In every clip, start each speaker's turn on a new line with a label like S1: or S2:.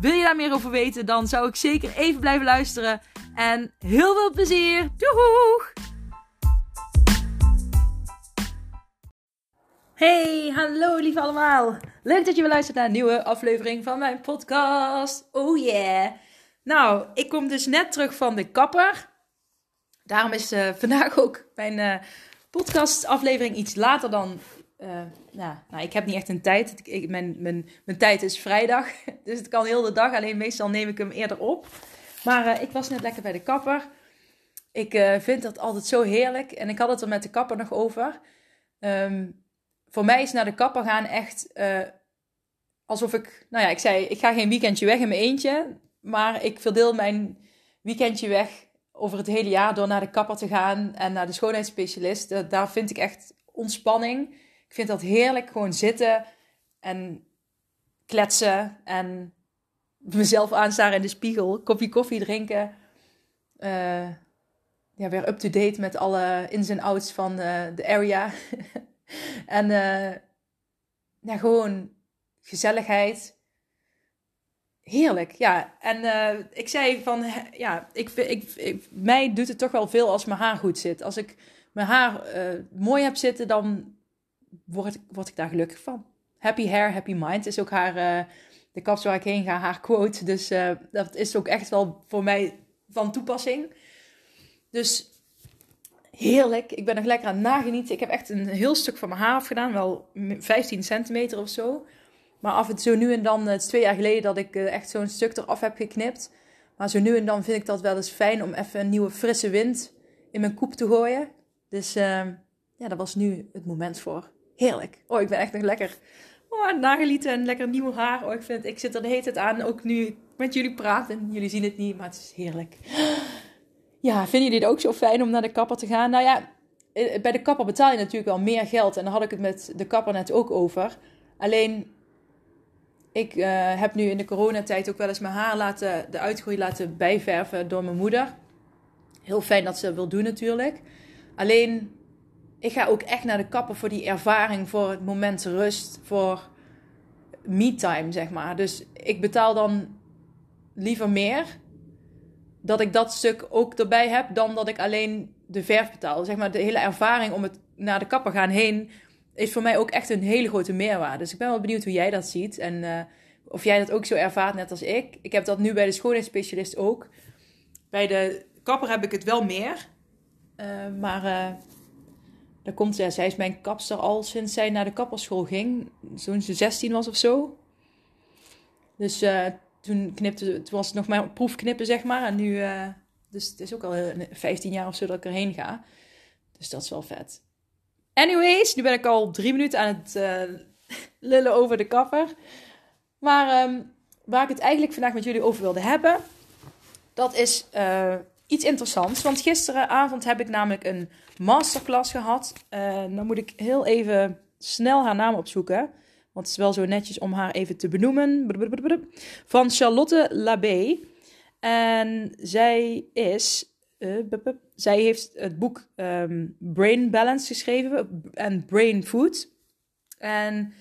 S1: Wil je daar meer over weten, dan zou ik zeker even blijven luisteren. En heel veel plezier! Doeg! Hey, hallo lieve allemaal. Leuk dat je weer luistert naar een nieuwe aflevering van mijn podcast. Oh yeah. Nou, ik kom dus net terug van de kapper. Daarom is uh, vandaag ook mijn uh, podcastaflevering iets later dan uh, nou, nou, ik heb niet echt een tijd. Mijn, mijn, mijn tijd is vrijdag. Dus het kan heel de dag. Alleen meestal neem ik hem eerder op. Maar uh, ik was net lekker bij de kapper. Ik uh, vind dat altijd zo heerlijk. En ik had het er met de kapper nog over. Um, voor mij is naar de kapper gaan echt alsof ik... Nou ja, ik zei, ik ga geen weekendje weg in mijn eentje. Maar ik verdeel mijn weekendje weg over het hele jaar door naar de kapper te gaan. En naar de schoonheidsspecialist. daar vind ik echt ontspanning. Ik vind dat heerlijk, gewoon zitten en kletsen en mezelf aanstaren in de spiegel, kopje koffie drinken. Uh, ja, weer up-to-date met alle ins en outs van uh, de area. en uh, gewoon gezelligheid. Heerlijk, ja. En ik zei van, ja, ik, ik, ik, mij doet het toch wel veel als mijn haar goed zit. Als ik mijn haar mooi heb zitten, dan word, ik daar gelukkig van. Happy hair, happy mind is ook haar, uh, de kaps waar ik heen ga, haar quote. Dus uh, dat is ook echt wel voor mij van toepassing. Dus heerlijk. Ik ben nog lekker aan het nagenieten. Ik heb echt een heel stuk van mijn haar afgedaan. Wel 15 centimeter of zo. Maar af en toe nu en dan, het is twee jaar geleden dat ik uh, echt zo'n stuk eraf heb geknipt. Maar zo nu en dan vind ik dat wel eens fijn om even een nieuwe frisse wind in mijn koep te gooien. Dus ja, daar was nu het moment voor. Heerlijk. Oh, ik ben echt nog lekker oh, nagelieten en lekker nieuw haar. Oh, ik, vind, ik zit er de hele tijd aan. Ook nu met jullie praten. Jullie zien het niet, maar het is heerlijk. Ja, vinden jullie het ook zo fijn om naar de kapper te gaan? Nou ja, eh, bij de kapper betaal je natuurlijk wel meer geld. En daar had ik het met de kapper net ook over. Alleen, ik uh, heb nu in de coronatijd ook wel eens mijn haar laten, de uitgroei laten bijverven door mijn moeder. Heel fijn dat ze dat wil doen natuurlijk. Alleen, ik ga ook echt naar de kapper voor die ervaring, voor het moment rust, voor me-time, zeg maar. Dus ik betaal dan liever meer dat ik dat stuk ook erbij heb, dan dat ik alleen de verf betaal. Zeg maar, de hele ervaring om het naar de kapper gaan heen is voor mij ook echt een hele grote meerwaarde. Dus ik ben wel benieuwd hoe jij dat ziet en uh, of jij dat ook zo ervaart net als ik. Ik heb dat nu bij de schoonheidsspecialist ook. Bij de kapper heb ik het wel meer. Uh, maar uh, daar komt, ja, zij is mijn kapster al sinds zij naar de kapperschool ging. Toen ze 16 was of zo. Dus uh, toen, knipte, toen was het nog maar proefknippen, zeg maar. En nu, uh, dus het is ook al 15 jaar of zo dat ik erheen ga. Dus dat is wel vet. Anyways, nu ben ik al drie minuten aan het uh, lullen over de kapper. Maar um, waar ik het eigenlijk vandaag met jullie over wilde hebben, dat is iets interessants. Want gisteravond heb ik namelijk een masterclass gehad. Uh, dan moet ik heel even snel haar naam opzoeken. Want het is wel zo netjes om haar even te benoemen. Van Charlotte Labé. En zij is. Uh, zij heeft het boek um, Brain Balance geschreven en Brain Food. En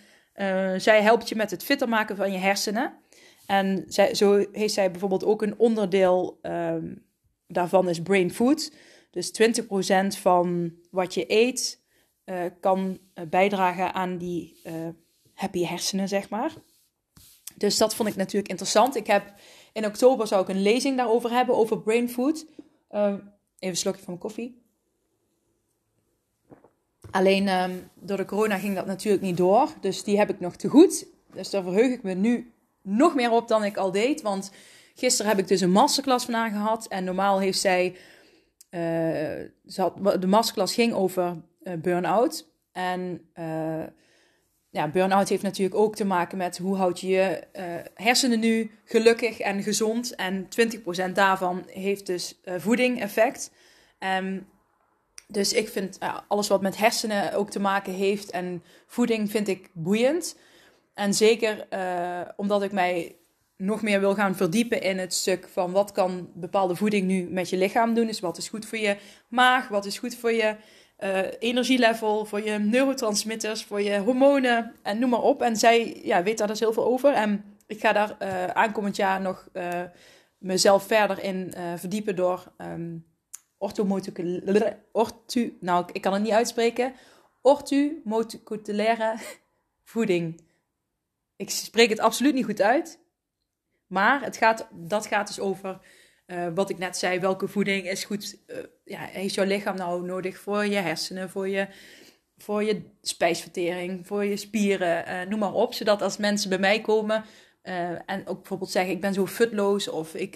S1: zij helpt je met het fitter maken van je hersenen. En zij, zo heeft zij bijvoorbeeld ook een onderdeel um, daarvan is brain food. Dus 20% van wat je eet uh, kan uh, bijdragen aan die uh, happy hersenen, zeg maar. Dus dat vond ik natuurlijk interessant. Ik heb in oktober zou ik een lezing daarover hebben, over brain food. even een slokje van koffie. Alleen um, door de corona ging dat natuurlijk niet door. Dus die heb ik nog te goed. Dus daar verheug ik me nu nog meer op dan ik al deed. Want Gisteren heb ik dus een masterclass van haar gehad. En normaal heeft zij. Had, de masterclass ging over uh, burn-out. En uh, ja, burn-out heeft natuurlijk ook te maken met hoe houd je je hersenen nu gelukkig en gezond. En 20% daarvan heeft dus voeding effect. Um, dus ik vind alles wat met hersenen ook te maken heeft en voeding vind ik boeiend. En zeker omdat ik mij nog meer wil gaan verdiepen in het stuk van wat kan bepaalde voeding nu met je lichaam doen. Dus wat is goed voor je maag, wat is goed voor je uh, energielevel, voor je neurotransmitters, voor je hormonen en noem maar op. En zij ja, weet daar dus heel veel over. En ik ga daar uh, aankomend jaar nog uh, mezelf verder in verdiepen door um, ortu, nou ik kan het niet uitspreken, orthomoleculaire voeding. Ik spreek het absoluut niet goed uit, maar het gaat, dat gaat dus over uh, wat ik net zei, welke voeding is goed, uh, ja, heeft jouw lichaam nou nodig voor je hersenen, voor je, voor je spijsvertering, voor je spieren, uh, noem maar op. Zodat als mensen bij mij komen en ook bijvoorbeeld zeggen, ik ben zo futloos of ik,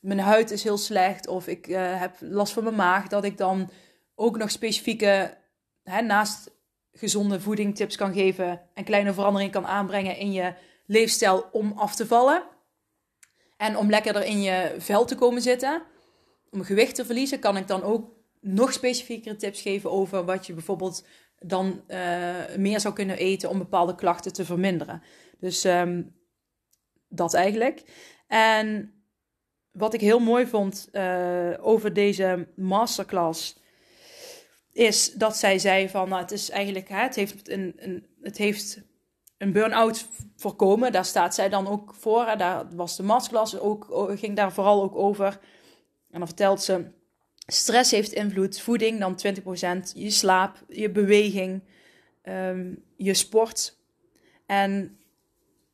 S1: mijn huid is heel slecht of ik heb last van mijn maag, dat ik dan ook nog specifieke, hè, naast gezonde voeding tips kan geven en kleine veranderingen kan aanbrengen in je leefstijl om af te vallen. En om lekkerder in je vel te komen zitten, om gewicht te verliezen, kan ik dan ook nog specifiekere tips geven over wat je bijvoorbeeld dan uh, meer zou kunnen eten om bepaalde klachten te verminderen. Dus um, dat eigenlijk. En wat ik heel mooi vond uh, over deze masterclass is dat zij zei van, nou, het is eigenlijk, hè, het heeft een, een het heeft een burn-out voorkomen. Daar staat zij dan ook voor. Daar was de masterclass ook, ging daar vooral ook over. En dan vertelt ze, stress heeft invloed, voeding dan 20%, je slaap, je beweging, um, je sport. En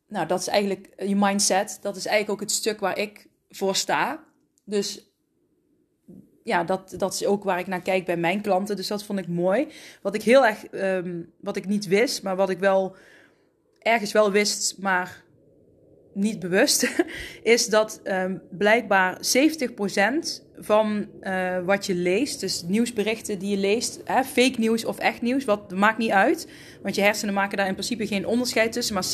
S1: nou, dat is eigenlijk je mindset. Dat is eigenlijk ook het stuk waar ik voor sta. Dus ja, dat, dat is ook waar ik naar kijk bij mijn klanten. Dus dat vond ik mooi. Wat ik heel erg, um, wat ik niet wist, maar wat ik wel ergens wel wist, maar niet bewust, is dat um, blijkbaar 70% van uh, wat je leest, dus nieuwsberichten die je leest, hè, fake nieuws of echt nieuws, wat maakt niet uit, want je hersenen maken daar in principe geen onderscheid tussen, maar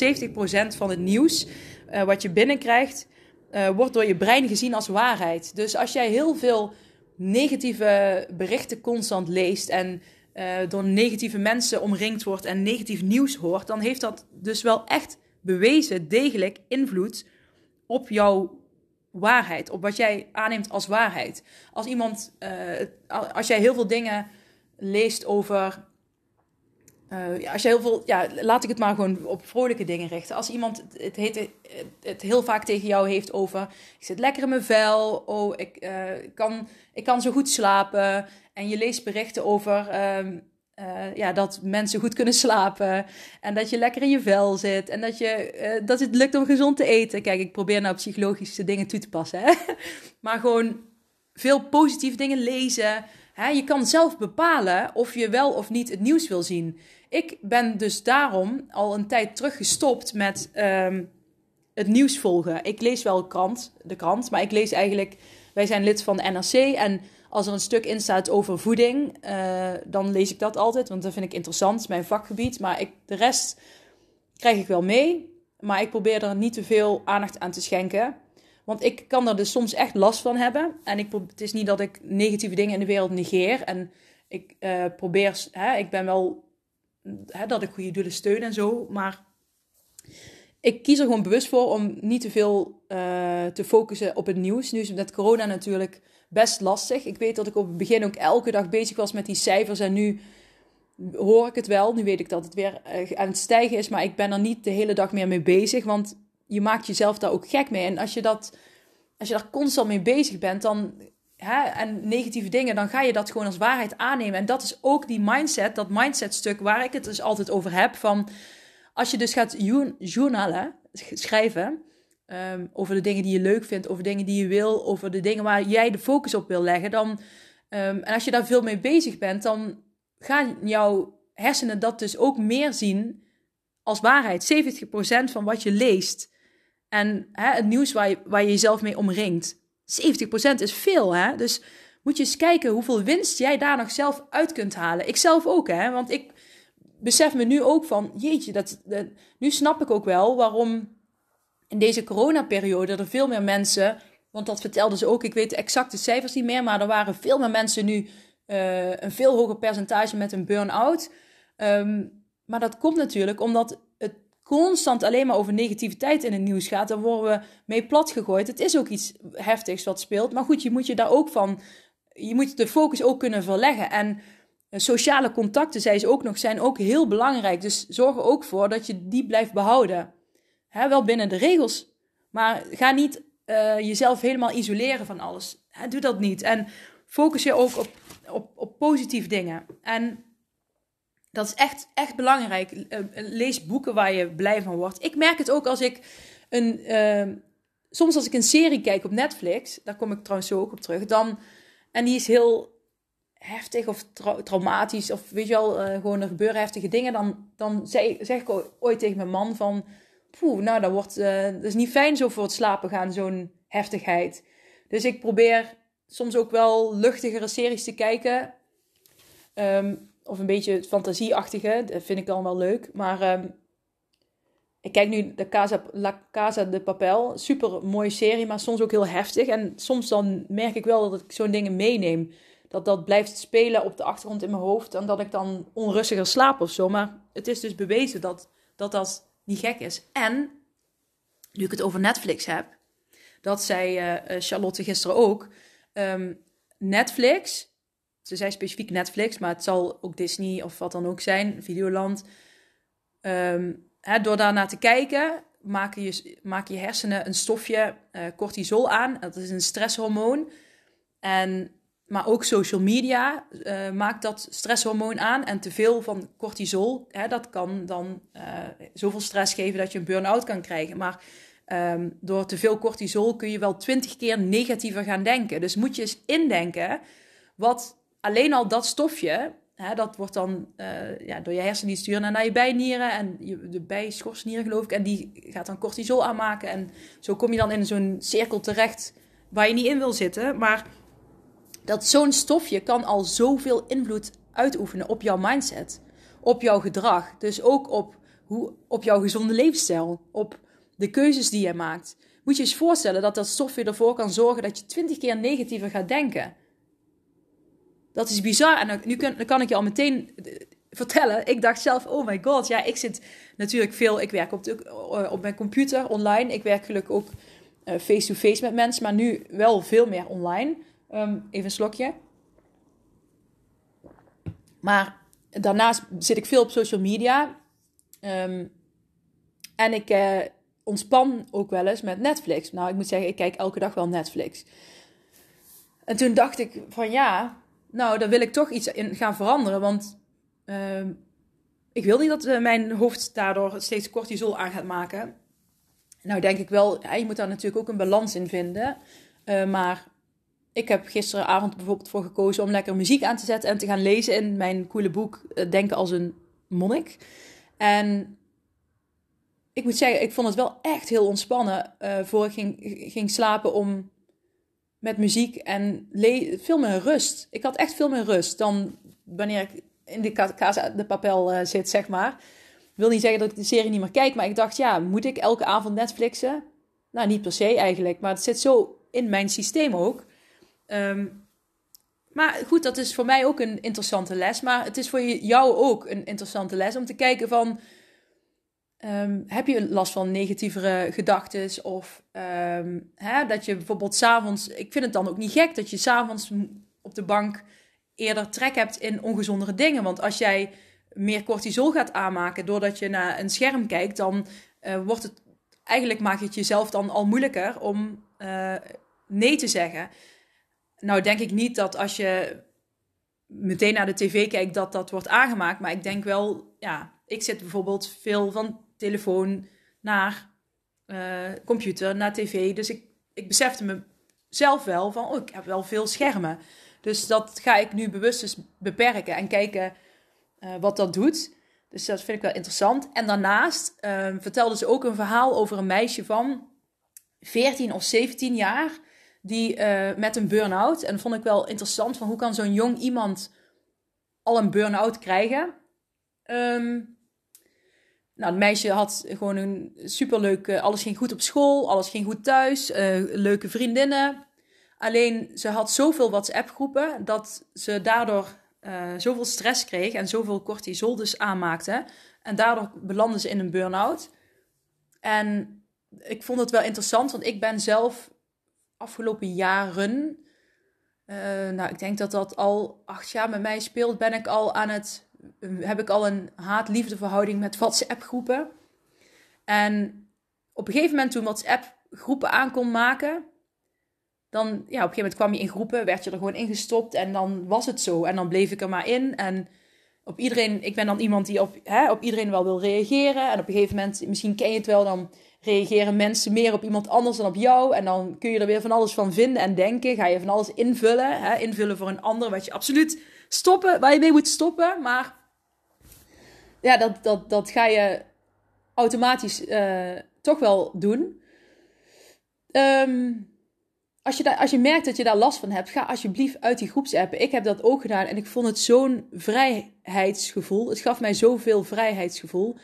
S1: 70% van het nieuws uh, wat je binnenkrijgt, uh, wordt door je brein gezien als waarheid. Dus als jij heel veel negatieve berichten constant leest en uh, door negatieve mensen omringd wordt en negatief nieuws hoort, dan heeft dat dus wel echt bewezen degelijk invloed op jouw waarheid, op wat jij aanneemt als waarheid. Als iemand, uh, als jij heel veel dingen leest over. Uh, ja, als je heel veel, ja, laat ik het maar gewoon op vrolijke dingen richten. Als iemand het, het heel vaak tegen jou heeft over: ik zit lekker in mijn vel, oh, ik, uh, kan, ik kan zo goed slapen, en je leest berichten over uh, ja, dat mensen goed kunnen slapen. En dat je lekker in je vel zit. En dat, je, dat het lukt om gezond te eten. Kijk, ik probeer nou psychologische dingen toe te passen. Hè? Maar gewoon veel positieve dingen lezen. Je kan zelf bepalen of je wel of niet het nieuws wil zien. Ik ben dus daarom al een tijd terug gestopt met um, het nieuws volgen. Ik lees wel krant, de krant, maar ik lees eigenlijk... Wij zijn lid van de NRC en als er een stuk in staat over voeding, uh, dan lees ik dat altijd, want dat vind ik interessant, mijn vakgebied. Maar ik, de rest krijg ik wel mee, maar ik probeer er niet te veel aandacht aan te schenken. Want ik kan er dus soms echt last van hebben. En ik, het is niet dat ik negatieve dingen in de wereld negeer. En ik uh, probeer, hè, ik ben wel hè, dat ik goede doelen steun en zo. Maar ik kies er gewoon bewust voor om niet te veel uh, te focussen op het nieuws. Nu is met corona natuurlijk best lastig. Ik weet dat ik op het begin ook elke dag bezig was met die cijfers. En nu hoor ik het wel. Nu weet ik dat het weer uh, aan het stijgen is. Maar ik ben er niet de hele dag meer mee bezig. Want je maakt jezelf daar ook gek mee. En als je, dat, als je daar constant mee bezig bent, dan. Hè, en negatieve dingen, dan ga je dat gewoon als waarheid aannemen. En dat is ook die mindset, dat mindset stuk waar ik het dus altijd over heb. Van als je dus gaat journalen, schrijven, um, over de dingen die je leuk vindt, over dingen die je wil, over de dingen waar jij de focus op wil leggen, dan, um, en als je daar veel mee bezig bent, dan gaan jouw hersenen dat dus ook meer zien als waarheid. 70% van wat je leest en hè, het nieuws waar je, waar je jezelf mee omringt. 70% is veel, hè? Dus moet je eens kijken hoeveel winst jij daar nog zelf uit kunt halen. Ik zelf ook, hè? Want ik besef me nu ook van, jeetje, dat, nu snap ik ook wel waarom in deze coronaperiode er veel meer mensen, want dat vertelden ze ook, ik weet de exacte cijfers niet meer, maar er waren veel meer mensen nu uh, een veel hoger percentage met een burn-out. Um, maar dat komt natuurlijk omdat constant alleen maar over negativiteit in het nieuws gaat. Daar worden we mee plat gegooid. Het is ook iets heftigs wat speelt. Maar goed, je moet je daar ook van. Je moet de focus ook kunnen verleggen. En eh, sociale contacten, zei ze ook nog, zijn ook heel belangrijk. Dus zorg er ook voor dat je die blijft behouden. Hè, wel binnen de regels. Maar ga niet uh, jezelf helemaal isoleren van alles. Doe dat niet. En focus je ook op, op, op positieve dingen. En dat is echt, echt belangrijk. Uh, lees boeken waar je blij van wordt. Ik merk het ook als ik een. Uh, soms als ik een serie kijk op Netflix, daar kom ik trouwens zo ook op terug. Dan, en die is heel heftig of traumatisch, of weet je wel, uh, gewoon er gebeuren heftige dingen. Dan, dan zeg, zeg ik ooit tegen mijn man van. Poeh, nou, dat, wordt, dat is niet fijn zo voor het slapen gaan, zo'n heftigheid. Dus ik probeer soms ook wel luchtigere series te kijken. Um, of een beetje het fantasieachtige. Dat vind ik dan wel leuk. Maar um, ik kijk nu de Casa, La Casa de Papel. Super mooie serie, maar soms ook heel heftig. En soms dan merk ik wel dat ik zo'n dingen meeneem. Dat dat blijft spelen op de achtergrond in mijn hoofd. En dat ik dan onrustiger slaap of zo. Maar het is dus bewezen dat dat, dat niet gek is. En, nu ik het over Netflix heb. Dat zei uh, Charlotte gisteren ook. Um, Netflix ze zei specifiek Netflix, maar het zal ook Disney of wat dan ook zijn, Videoland. Um, door daarnaar te kijken, maken je, je hersenen een stofje uh, cortisol aan. Dat is een stresshormoon. En, maar ook social media uh, maakt dat stresshormoon aan. En te veel van cortisol, hè, dat kan dan uh, zoveel stress geven dat je een burn-out kan krijgen. Maar um, door te veel cortisol kun je wel twintig keer negatiever gaan denken. Dus moet je eens indenken wat alleen al dat stofje, hè, dat wordt dan uh, ja, door je hersenen sturen naar je bijnieren en je, de bijschorstenieren geloof ik. En die gaat dan cortisol aanmaken. En zo kom je dan in zo'n cirkel terecht waar je niet in wil zitten. Maar dat zo'n stofje kan al zoveel invloed uitoefenen op jouw mindset, op jouw gedrag. Dus ook op, hoe, op jouw gezonde levensstijl, op de keuzes die je maakt. Moet je eens voorstellen dat dat stofje ervoor kan zorgen dat je twintig keer negatiever gaat denken. Dat is bizar. En nu kan, kan ik je al meteen eh, vertellen. Ik dacht zelf, oh my god. Ja, ik zit natuurlijk veel... Ik werk op, eh, op mijn computer online. Ik werk gelukkig ook eh, face-to-face met mensen. Maar nu wel veel meer online. Um, even een slokje. Maar daarnaast zit ik veel op social media. Um, en ik ontspan ook wel eens met Netflix. Nou, ik moet zeggen, ik kijk elke dag wel Netflix. En toen dacht ik van ja, nou, daar wil ik toch iets in gaan veranderen. Want uh, ik wil niet dat uh, mijn hoofd daardoor steeds cortisol aan gaat maken. Nou, denk ik wel, je moet daar natuurlijk ook een balans in vinden. Uh, maar ik heb gisteravond bijvoorbeeld voor gekozen om lekker muziek aan te zetten en te gaan lezen in mijn coole boek uh, Denken als een monnik. En ik moet zeggen, ik vond het wel echt heel ontspannen voor ik ging, ging slapen om met muziek en veel meer rust. Ik had echt veel meer rust dan wanneer ik in de Casa de Papel uh, zit, zeg maar. Wil niet zeggen dat ik de serie niet meer kijk, maar ik dacht, ja, moet ik elke avond Netflixen? Nou, niet per se eigenlijk, maar het zit zo in mijn systeem ook. Um, maar goed, dat is voor mij ook een interessante les. Maar het is voor jou ook een interessante les om te kijken van Um, heb je last van negatievere gedachten? Of um, hè, dat je bijvoorbeeld s'avonds. Ik vind het dan ook niet gek dat je s'avonds op de bank eerder trek hebt in ongezondere dingen. Want als jij meer cortisol gaat aanmaken doordat je naar een scherm kijkt, dan uh, wordt het. Eigenlijk maak je het jezelf dan al moeilijker om uh, nee te zeggen. Nou, denk ik niet dat als je meteen naar de tv kijkt, dat dat wordt aangemaakt. Maar ik denk wel, ja, ik zit bijvoorbeeld veel van telefoon naar uh, computer, naar tv. Dus ik, ik besefte mezelf wel van, oh, ik heb wel veel schermen. Dus dat ga ik nu bewust eens beperken en kijken uh, wat dat doet. Dus dat vind ik wel interessant. En daarnaast uh, vertelde ze ook een verhaal over een meisje van 14 of 17 jaar. Die met een burn-out. En vond ik wel interessant van hoe kan zo'n jong iemand al een burn-out krijgen. Ehm, nou, het meisje had gewoon een superleuk, alles ging goed op school, alles ging goed thuis, leuke vriendinnen. Alleen ze had zoveel WhatsApp-groepen dat ze daardoor uh, zoveel stress kreeg en zoveel cortisol dus aanmaakte. En daardoor belandde ze in een burn-out. En ik vond het wel interessant, want ik ben zelf afgelopen jaren, nou ik denk dat dat al acht jaar met mij speelt, ben ik al aan het, heb ik al een haat-liefde verhouding met WhatsApp-groepen. En op een gegeven moment toen WhatsApp groepen aan kon maken, dan, ja, op een gegeven moment kwam je in groepen, werd je er gewoon ingestopt en dan was het zo. En dan bleef ik er maar in en op iedereen, ik ben dan iemand die op, hè, op iedereen wel wil reageren. En op een gegeven moment, misschien ken je het wel, dan reageren mensen meer op iemand anders dan op jou. En dan kun je er weer van alles van vinden en denken. Ga je van alles invullen, hè, invullen voor een ander, wat je absoluut stoppen, waar je mee moet stoppen. Maar ja, dat, dat, dat ga je automatisch uh, toch wel doen. Um, als je, als je merkt dat je daar last van hebt, ga alsjeblieft uit die groepsappen. Ik heb dat ook gedaan en ik vond het zo'n vrijheidsgevoel. Het gaf mij zoveel vrijheidsgevoel.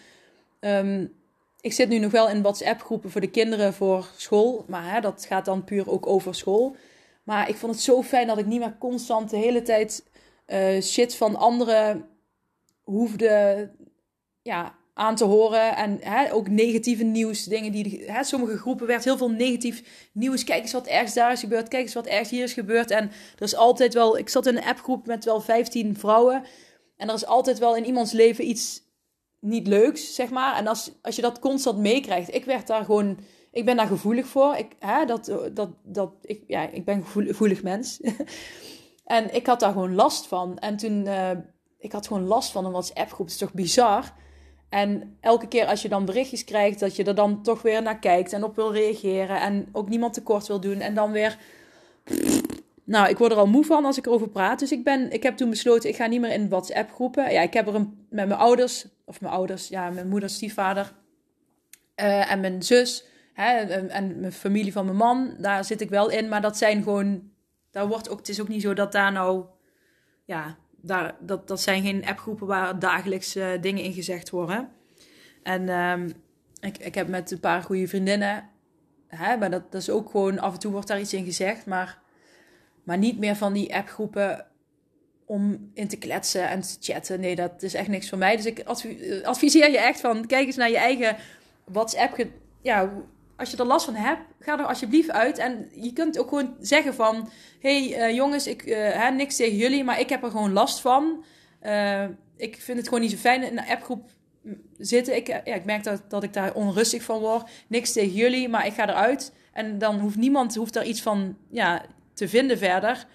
S1: Um, ik zit nu nog wel in WhatsApp-groepen voor de kinderen voor school. Maar hè, dat gaat dan puur ook over school. Maar ik vond het zo fijn dat ik niet meer constant de hele tijd uh, shit van anderen hoefde ja, aan te horen. En hè, ook negatieve nieuws. Dingen die, hè, sommige groepen werd heel veel negatief nieuws. Kijk eens wat ergens daar is gebeurd. Kijk eens wat ergens hier is gebeurd. En er is altijd wel. Ik zat in een appgroep met wel 15 vrouwen. En er is altijd wel in iemands leven iets niet leuks, zeg maar. En als, als je dat constant meekrijgt. Ik werd daar gewoon. Ik ben daar gevoelig voor. Ik, hè, dat, dat, dat, ik, ja, ik ben gevoelig mens. en ik had daar gewoon last van. En toen. Uh, ik had gewoon last van een WhatsApp-groep. Het is toch bizar? En elke keer als je dan berichtjes krijgt, dat je er dan toch weer naar kijkt en op wil reageren. En ook niemand tekort wil doen. En dan weer. Nou, ik word er al moe van als ik erover praat. Dus ik, ben, ik heb toen besloten, ik ga niet meer in WhatsApp-groepen. Ja, ik heb er een, met mijn ouders, of mijn ouders, ja, mijn moeder, stiefvader uh, en mijn zus. Hè, en mijn familie van mijn man, daar zit ik wel in. Maar dat zijn gewoon. Daar wordt ook, het is ook niet zo dat daar nou. Ja, daar, dat, dat zijn geen appgroepen waar dagelijks uh, dingen in gezegd worden. En um, ik, ik heb met een paar goede vriendinnen, hè, maar dat, dat is ook gewoon, af en toe wordt daar iets in gezegd, maar, maar niet meer van die appgroepen om in te kletsen en te chatten. Nee, dat is echt niks voor mij. Dus ik adviseer je echt van, kijk eens naar je eigen WhatsApp, ja, als je er last van hebt, ga er alsjeblieft uit. En je kunt ook gewoon zeggen van... hey, uh, jongens, ik uh, niks tegen jullie, maar ik heb er gewoon last van. Uh, ik vind het gewoon niet zo fijn in een appgroep zitten. Ik, ja, ik merk dat, dat ik daar onrustig van word. Niks tegen jullie, maar ik ga eruit. En dan hoeft niemand hoeft daar iets van ja, te vinden verder.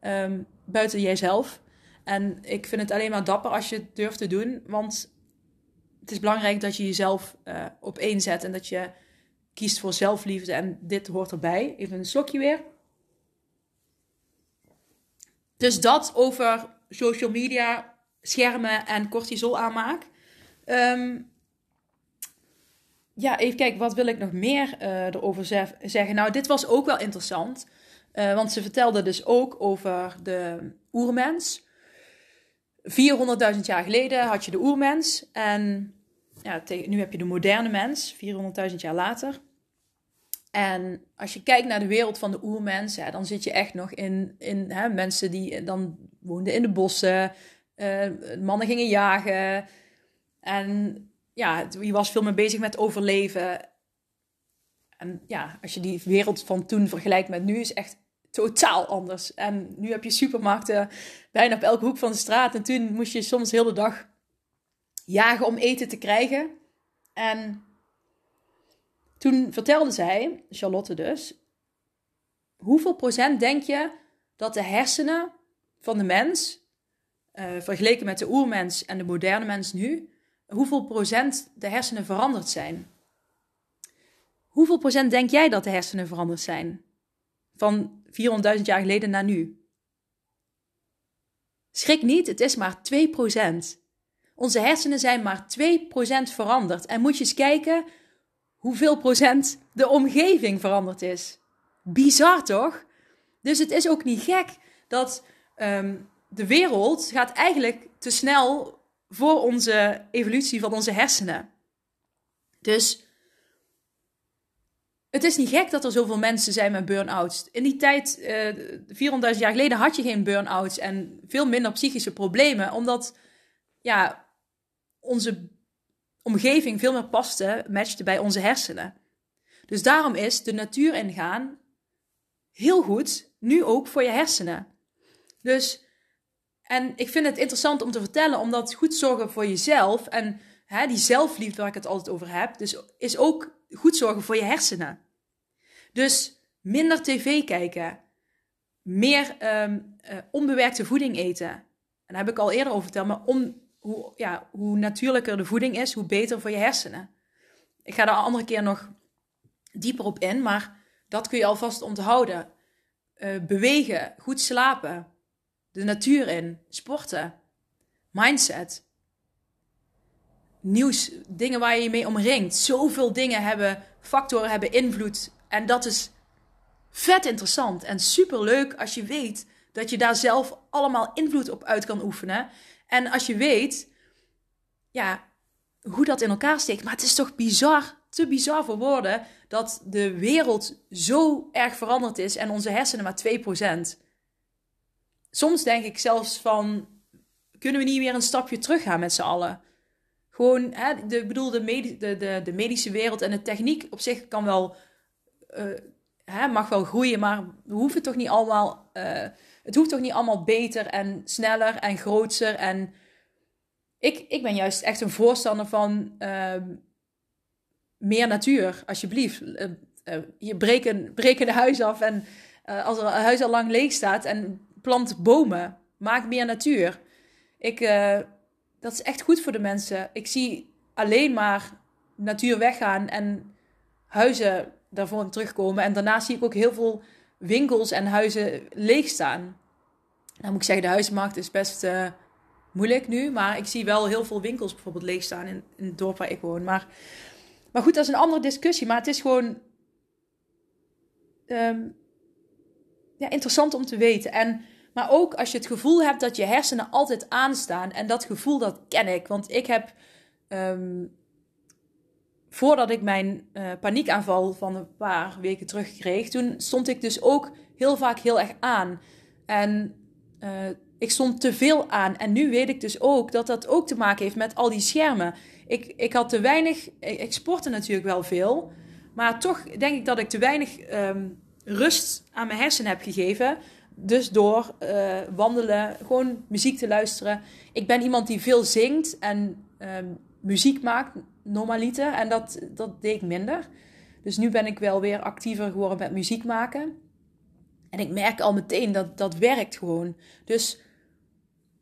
S1: Um, buiten jijzelf. En ik vind het alleen maar dapper als je het durft te doen. Want het is belangrijk dat je jezelf op één zet. En dat je kiest voor zelfliefde en dit hoort erbij. Even een slokje weer. Dus dat over social media, schermen en cortisol aanmaak. Um, ja, even kijken, wat wil ik nog meer uh, erover zeggen? Nou, dit was ook wel interessant. Uh, want ze vertelde dus ook over de oermens. 400.000 jaar geleden had je de oermens. En ja, nu heb je de moderne mens, 400.000 jaar later. En als je kijkt naar de wereld van de oermens, dan zit je echt nog in, in hè, mensen die dan woonden in de bossen, uh, mannen gingen jagen. En ja, je was veel meer bezig met overleven. En ja, als je die wereld van toen vergelijkt met nu, is echt totaal anders. En nu heb je supermarkten bijna op elke hoek van de straat. En toen moest je soms heel de dag jagen om eten te krijgen. En toen vertelde zij, Charlotte dus, hoeveel procent denk je dat de hersenen van de mens, uh, vergeleken met de oermens en de moderne mens nu, hoeveel procent de hersenen veranderd zijn? Hoeveel procent denk jij dat de hersenen veranderd zijn? Van 400.000 jaar geleden naar nu. Schrik niet, het is maar 2%. Onze hersenen zijn maar 2% veranderd. En moet je eens kijken hoeveel procent de omgeving veranderd is. Bizar toch? Dus het is ook niet gek dat um, de wereld gaat eigenlijk te snel voor onze evolutie van onze hersenen. Dus het is niet gek dat er zoveel mensen zijn met burn-outs. In die tijd, uh, eh, 400.000 jaar geleden, had je geen burn-outs en veel minder psychische problemen, omdat ja, onze omgeving veel meer paste, matchte bij onze hersenen. Dus daarom is de natuur ingaan heel goed, nu ook voor je hersenen. Dus, en ik vind het interessant om te vertellen, omdat goed zorgen voor jezelf en hè, die zelfliefde waar ik het altijd over heb, dus is ook goed zorgen voor je hersenen. Dus minder tv kijken, meer um, uh, onbewerkte voeding eten. En daar heb ik al eerder over verteld, maar om, hoe, ja, hoe natuurlijker de voeding is, hoe beter voor je hersenen. Ik ga daar een andere keer nog dieper op in, maar dat kun je alvast onthouden. Uh, bewegen, goed slapen, de natuur in, sporten, mindset, nieuws, dingen waar je je mee omringt. Zoveel dingen hebben, factoren hebben invloed. En dat is vet interessant en super leuk als je weet dat je daar zelf allemaal invloed op uit kan oefenen. En als je weet, ja, hoe dat in elkaar steekt. Maar het is toch bizar, te bizar voor woorden, dat de wereld zo erg veranderd is en onze hersenen maar 2%. Soms denk ik zelfs van, kunnen we niet weer een stapje terug gaan met z'n allen? Gewoon, hè, de, bedoel, de, de, de, de medische wereld en de techniek op zich kan wel, uh, hè, mag wel groeien, maar we hoeven toch niet allemaal, uh, het hoeft toch niet allemaal beter en sneller en groter en ik, ik ben juist echt een voorstander van uh, meer natuur, alsjeblieft. Uh, uh, je breken, breken de huis af en als er een huis al lang leeg staat en plant bomen. Maak meer natuur. Ik, dat is echt goed voor de mensen. Ik zie alleen maar natuur weggaan en huizen daarvoor terugkomen. En daarnaast zie ik ook heel veel winkels en huizen leeg staan. Nou moet ik zeggen, de huizenmarkt is best moeilijk nu. Maar ik zie wel heel veel winkels bijvoorbeeld leeg staan in, in het dorp waar ik woon. Maar, maar goed, dat is een andere discussie. Maar het is gewoon ehm, ja, interessant om te weten. En, maar ook als je het gevoel hebt dat je hersenen altijd aanstaan. En dat gevoel, dat ken ik. Want ik heb... Ehm, voordat ik mijn uh, paniekaanval van een paar weken terug kreeg, toen stond ik dus ook heel vaak heel erg aan. En uh, ik stond te veel aan. En nu weet ik dus ook dat dat ook te maken heeft met al die schermen. Ik, ik had te weinig. Ik sportte natuurlijk wel veel. Maar toch denk ik dat ik te weinig ehm, rust aan mijn hersenen heb gegeven. Dus door uh, wandelen, gewoon muziek te luisteren. Ik ben iemand die veel zingt en ehm, muziek maakt, normaliter. En dat, dat deed ik minder. Dus nu ben ik wel weer actiever geworden met muziek maken. En ik merk al meteen dat dat werkt gewoon. Dus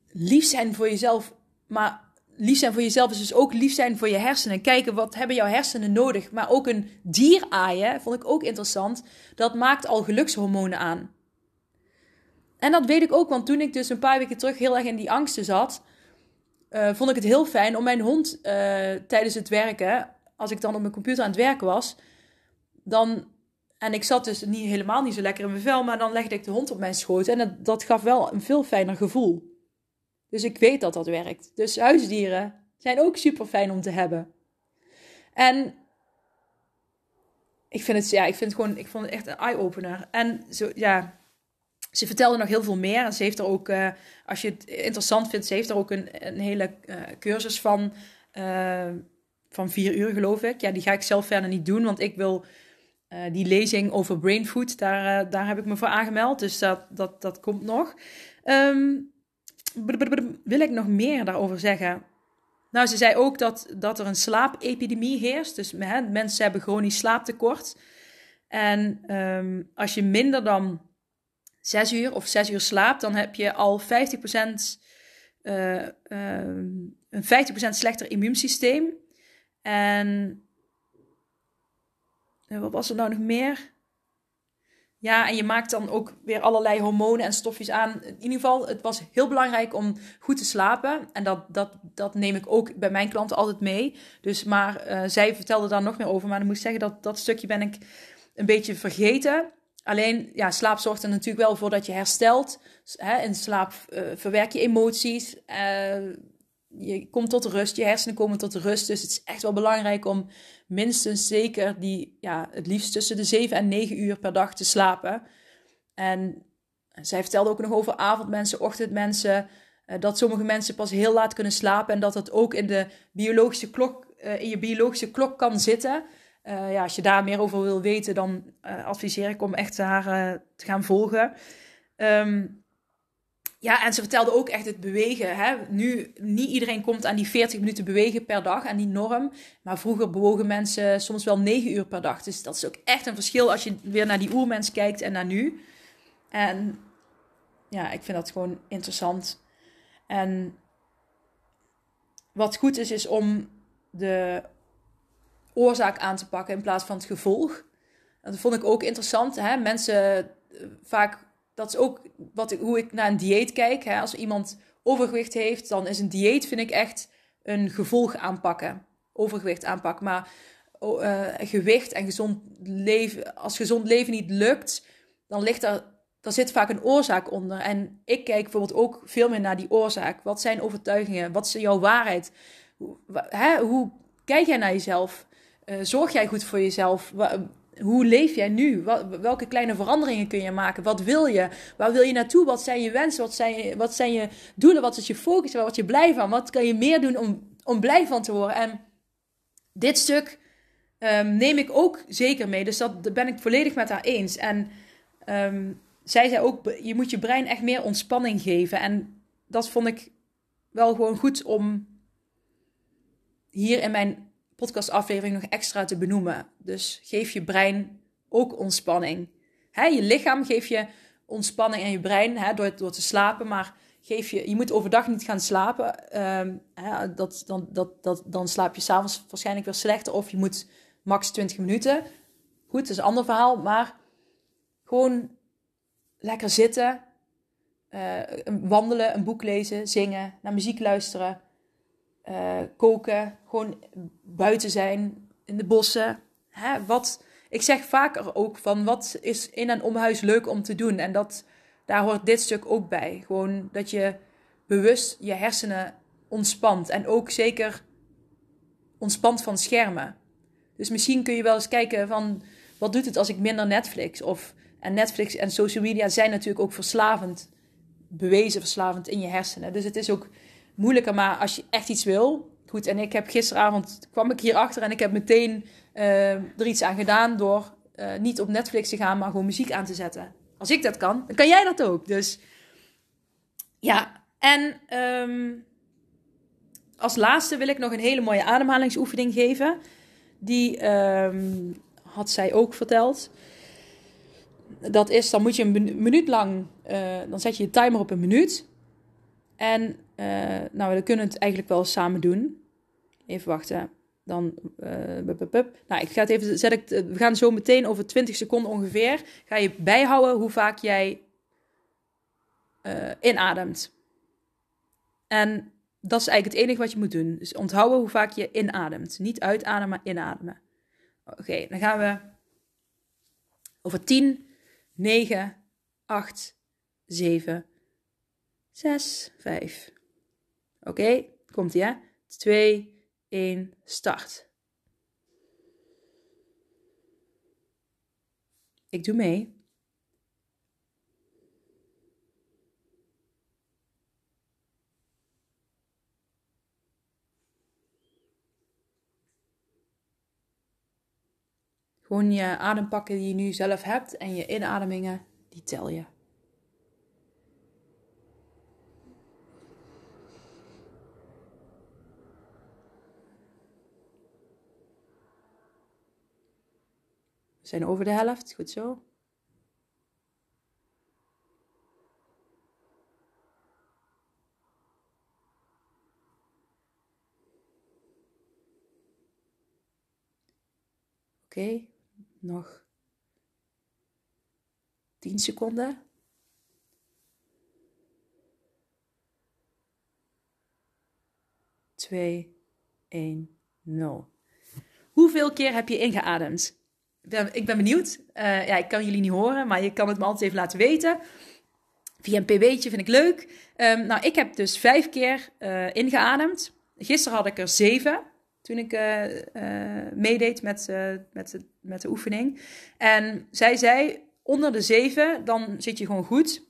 S1: lief zijn voor jezelf. Maar lief zijn voor jezelf is dus ook lief zijn voor je hersenen. Kijken wat hebben jouw hersenen nodig. Maar ook een dier aaien, vond ik ook interessant. Dat maakt al gelukshormonen aan. En dat weet ik ook, want toen ik dus een paar weken terug heel erg in die angsten zat, uh, vond ik het heel fijn om mijn hond uh, tijdens het werken, als ik dan op mijn computer aan het werken was, dan, en ik zat dus niet, helemaal niet zo lekker in mijn vel, maar dan legde ik de hond op mijn schoot en dat, dat gaf wel een veel fijner gevoel. Dus ik weet dat dat werkt. Dus huisdieren zijn ook super fijn om te hebben. En ik vind het, ja, ik vind gewoon, ik vond het echt een eye-opener. En zo, ja, ze vertelde nog heel veel meer. En ze heeft er ook, uh, als je het interessant vindt, ze heeft er ook een, een hele uh, cursus van, uh, van vier uur, geloof ik. Ja, die ga ik zelf verder niet doen, want ik wil die lezing over brain food, daar, daar heb ik me voor aangemeld. Dus dat, dat, dat komt nog. Um, wil ik nog meer daarover zeggen? Nou, ze zei ook dat, dat er een slaapepidemie heerst. Dus hè, mensen hebben chronisch slaaptekort. En um, als je minder dan zes uur of zes uur slaapt, dan heb je al 50%, uh, uh, een 50% slechter immuunsysteem. En wat was er nou nog meer? Ja, en je maakt dan ook weer allerlei hormonen en stofjes aan. In ieder geval, het was heel belangrijk om goed te slapen. En dat, dat, dat neem ik ook bij mijn klanten altijd mee. Dus, maar zij vertelde daar nog meer over. Maar dan moet ik zeggen, dat, dat stukje ben ik een beetje vergeten. Alleen, ja, slaap zorgt er natuurlijk wel voor dat je herstelt. Hè, in slaap uh, verwerk je emoties. Uh, je komt tot rust, je hersenen komen tot rust. Dus het is echt wel belangrijk om minstens zeker die, ja, het liefst tussen de 7 en 9 uur per dag te slapen. En zij vertelde ook nog over avondmensen, ochtendmensen. Uh, dat sommige mensen pas heel laat kunnen slapen en dat dat ook in de biologische klok, in je biologische klok kan zitten. Uh, ja, als je daar meer over wil weten, dan adviseer ik om echt haar te gaan volgen. Um, ja, en ze vertelde ook echt het bewegen. Hè? Nu, niet iedereen komt aan die 40 minuten bewegen per dag, aan die norm. Maar vroeger bewogen mensen soms wel 9 uur per dag. Dus dat is ook echt een verschil als je weer naar die oermens kijkt en naar nu. En ja, ik vind dat gewoon interessant. En wat goed is, is om de oorzaak aan te pakken in plaats van het gevolg. Dat vond ik ook interessant. Hè? Mensen eh, vaak dat is ook wat, hoe ik naar een dieet kijk. Hè. Als iemand overgewicht heeft, dan is een dieet, vind ik echt een gevolg aanpakken. Overgewicht aanpakken. Maar uh, gewicht en gezond leven, als gezond leven niet lukt, dan ligt er, daar zit vaak een oorzaak onder. En ik kijk bijvoorbeeld ook veel meer naar die oorzaak. Wat zijn overtuigingen? Wat is jouw waarheid? Hoe, hè, hoe kijk jij naar jezelf? Uh, zorg jij goed voor jezelf? hoe leef jij nu? welke kleine veranderingen kun je maken? Wat wil je? Waar wil je naartoe? Wat zijn je wensen? Wat zijn wat zijn je doelen? Wat is je focus? Wat word je blij van? Wat kan je meer doen om, om blij van te worden? En dit stuk um, neem ik ook zeker mee. Dus dat ben ik volledig met haar eens. En um, zij zei ook, je moet je brein echt meer ontspanning geven. En dat vond ik wel gewoon goed om hier in mijn podcastaflevering nog extra te benoemen. Dus geef je brein ook ontspanning. Je lichaam geeft je ontspanning en je brein door, door te slapen, maar geef je, je moet overdag niet gaan slapen. Hè, dat, dan, dat, dat, dan slaap je s'avonds waarschijnlijk weer slechter of je moet max 20 minuten. Goed, dat is een ander verhaal, maar gewoon lekker zitten, uh, wandelen, een boek lezen, zingen, naar muziek luisteren. Uh, koken, gewoon buiten zijn, in de bossen. Hè, wat, ik zeg vaker ook van wat is in en om huis leuk om te doen. En dat, daar hoort dit stuk ook bij. Gewoon dat je bewust je hersenen ontspant. En ook zeker ontspant van schermen. Dus misschien kun je wel eens kijken van wat doet het als ik minder Netflix of en Netflix en social media zijn natuurlijk ook verslavend, bewezen verslavend in je hersenen. Dus het is ook moeilijker. Maar als je echt iets wil. Goed, en ik heb gisteravond kwam ik hierachter en ik heb meteen uh, er iets aan gedaan door uh, niet op Netflix te gaan, maar gewoon muziek aan te zetten. Als ik dat kan, dan kan jij dat ook. Dus ja, en um, als laatste wil ik nog een hele mooie ademhalingsoefening geven. Die um, had zij ook verteld. Dat is, dan moet je een minuut lang, uh, dan zet je je timer op een minuut. En uh, nou, we kunnen het eigenlijk wel samen doen. Even wachten. Dan, uh, bup, bup, nou, ik ga het even, zet ik, we gaan zo meteen over 20 seconden ongeveer, ga je bijhouden hoe vaak jij inademt. En dat is eigenlijk het enige wat je moet doen. Dus onthouden hoe vaak je inademt. Niet uitademen, maar inademen. Oké, dan gaan we over 10, 9, 8, 7, 6, 5. Oké, komt ie hè? 2, 1, start. Ik doe mee. Gewoon je adempakken die je nu zelf hebt en je inademingen, die tel je. Zijn over de helft. Goed zo. Oké, okay, nog 10 seconden. Twee, één, nul. Hoeveel keer heb je ingeademd? Ik ben benieuwd. Uh, ja, ik kan jullie niet horen, maar je kan het me altijd even laten weten. Via een pb'tje vind ik leuk. Ehm, nou, ik heb dus vijf keer uh, ingeademd. Gisteren had ik er zeven toen ik uh, meedeed met, met, de, met de oefening. En zij zei, onder de zeven, dan zit je gewoon goed.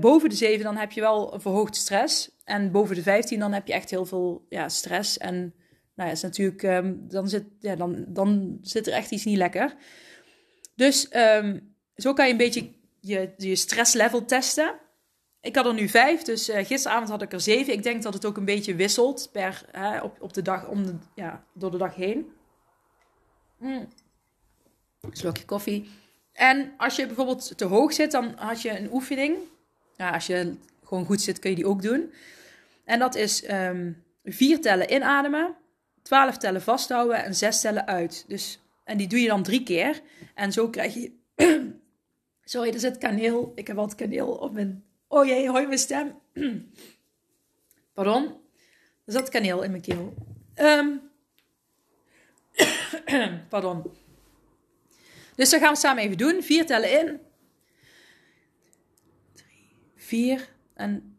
S1: boven de zeven, dan heb je wel verhoogd stress. En boven de 15, dan heb je echt heel veel ja, stress. En nou is natuurlijk, um, dan, zit, ja, dan, dan zit er echt iets niet lekker. Dus um, zo kan je een beetje je, je stresslevel testen. Ik had er nu vijf, dus uh, gisteravond had ik er zeven. Ik denk dat het ook een beetje wisselt per, uh, op, op de dag, om de, ja, door de dag heen. Mm. Slokje koffie. En als je bijvoorbeeld te hoog zit, dan had je een oefening. Ja, als je gewoon goed zit, kun je die ook doen. En dat is um, vier tellen inademen, twaalf tellen vasthouden en zes tellen uit. Dus, en die doe je dan drie keer. En zo krijg je... Sorry, er zit kaneel. Ik heb wat kaneel op mijn... Oh jee, je mijn stem? Pardon? Er zat kaneel in mijn keel. Um... Pardon. Dus dat gaan we samen even doen. Vier tellen in. Drie, vier en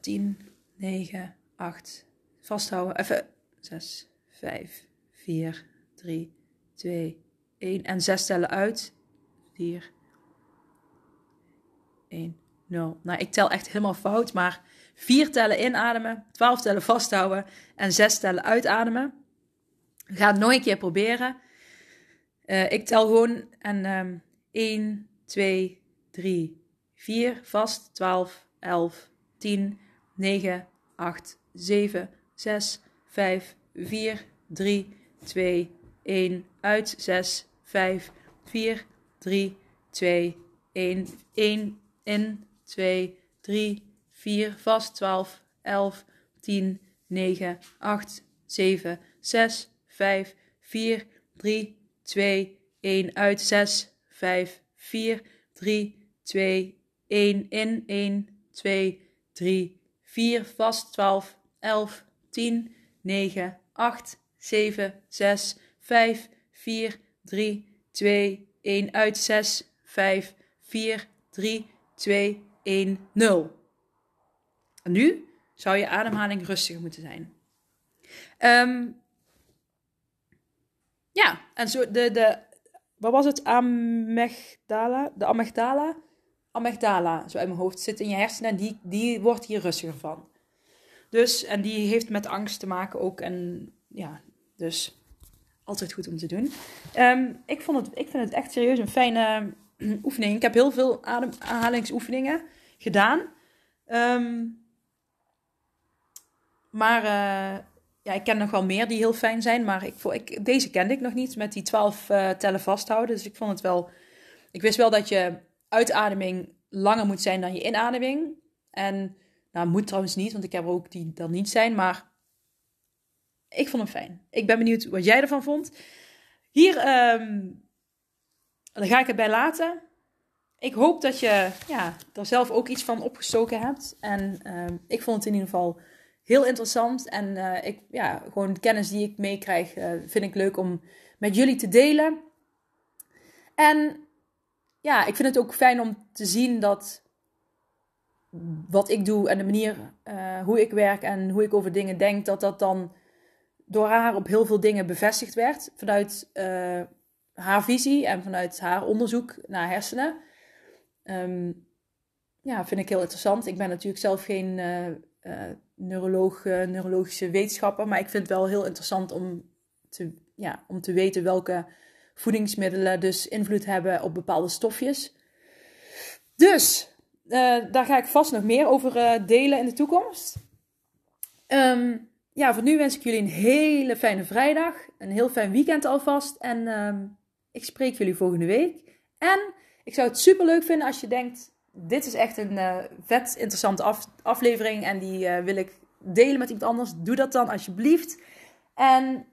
S1: tien, 9, 8. Vasthouden. Even 6, 5, 4, 3, 2, 1. En 6 tellen uit. 4, 1, 0. Nou, ik tel echt helemaal fout, maar 4 tellen inademen, 12 tellen vasthouden en 6 tellen uitademen. Gaan het nog een keer proberen. Uh, ik tel gewoon en um, 1, 2, 3, 4, vast, 12, 11, 10, 9, 8, 7, 6, 5, 4, 3, 2, 1. Uit 6, 5, 4, 3, 2, 1. 1 in 2, 3, 4. Vast 12, 11, 10, 9, 8, 7, 6, 5, 4, 3, 2, 1. Uit 6, 5, 4, 3, 2, 1. In 1, 2, 3, 4, vast 12, 11, 10, 9, 8, 7, 6, 5, 4, 3, 2, 1 uit 6, 5, 4, 3, 2, 1, 0. En nu zou je ademhaling rustiger moeten zijn. Um, ja, en zo de, de, wat was het? Amygdala? De amygdala? amygdala, zo uit mijn hoofd, zit in je hersenen en die, die wordt hier rustiger van. Dus, en die heeft met angst te maken ook. En ja, dus altijd goed om te doen. Um, ik, vond het, ik vind het echt serieus een fijne oefening. Ik heb heel veel ademhalingsoefeningen gedaan. Um, maar uh, ja, ik ken nog wel meer die heel fijn zijn. Maar ik, ik, deze kende ik nog niet met die 12 uh, eh, tellen vasthouden. Dus ik vond het wel. Ik wist wel dat je uitademing langer moet zijn dan je inademing. En, nou, moet trouwens niet, want ik heb er ook die dan niet zijn. Maar ik vond hem fijn. Ik ben benieuwd wat jij ervan vond. Hier, um, dan ga ik het bij laten. Ik hoop dat je ja, er zelf ook iets van opgestoken hebt. En um, ik vond het in ieder geval heel interessant. En uh, ik, ja, gewoon kennis die ik meekrijg, uh, vind ik leuk om met jullie te delen. En ja, ik vind het ook fijn om te zien dat wat ik doe en de manier uh, hoe ik werk en hoe ik over dingen denk, dat dat dan door haar op heel veel dingen bevestigd werd. Vanuit uh, haar visie en vanuit haar onderzoek naar hersenen. Um, ja, vind ik heel interessant. Ik ben natuurlijk zelf geen uh, uh, neuroloog, neurologische wetenschapper, maar ik vind het wel heel interessant om te, ja, om te weten welke voedingsmiddelen dus invloed hebben op bepaalde stofjes. Dus daar ga ik vast nog meer over uh, delen in de toekomst. Um, ja, voor nu wens ik jullie een hele fijne vrijdag. Een heel fijn weekend alvast. En um, ik spreek jullie volgende week. En ik zou het super leuk vinden als je denkt: dit is echt een uh, vet interessante af aflevering. En die wil ik delen met iemand anders. Doe dat dan alsjeblieft. En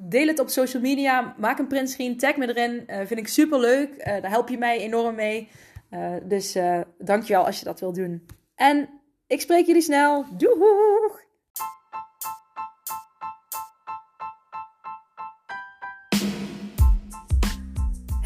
S1: Deel het op social media. Maak een printscreen. Tag me erin. Vind ik super leuk. Daar help je mij enorm mee. Uh, dus dankjewel als je dat wil doen. En ik spreek jullie snel. Doeg!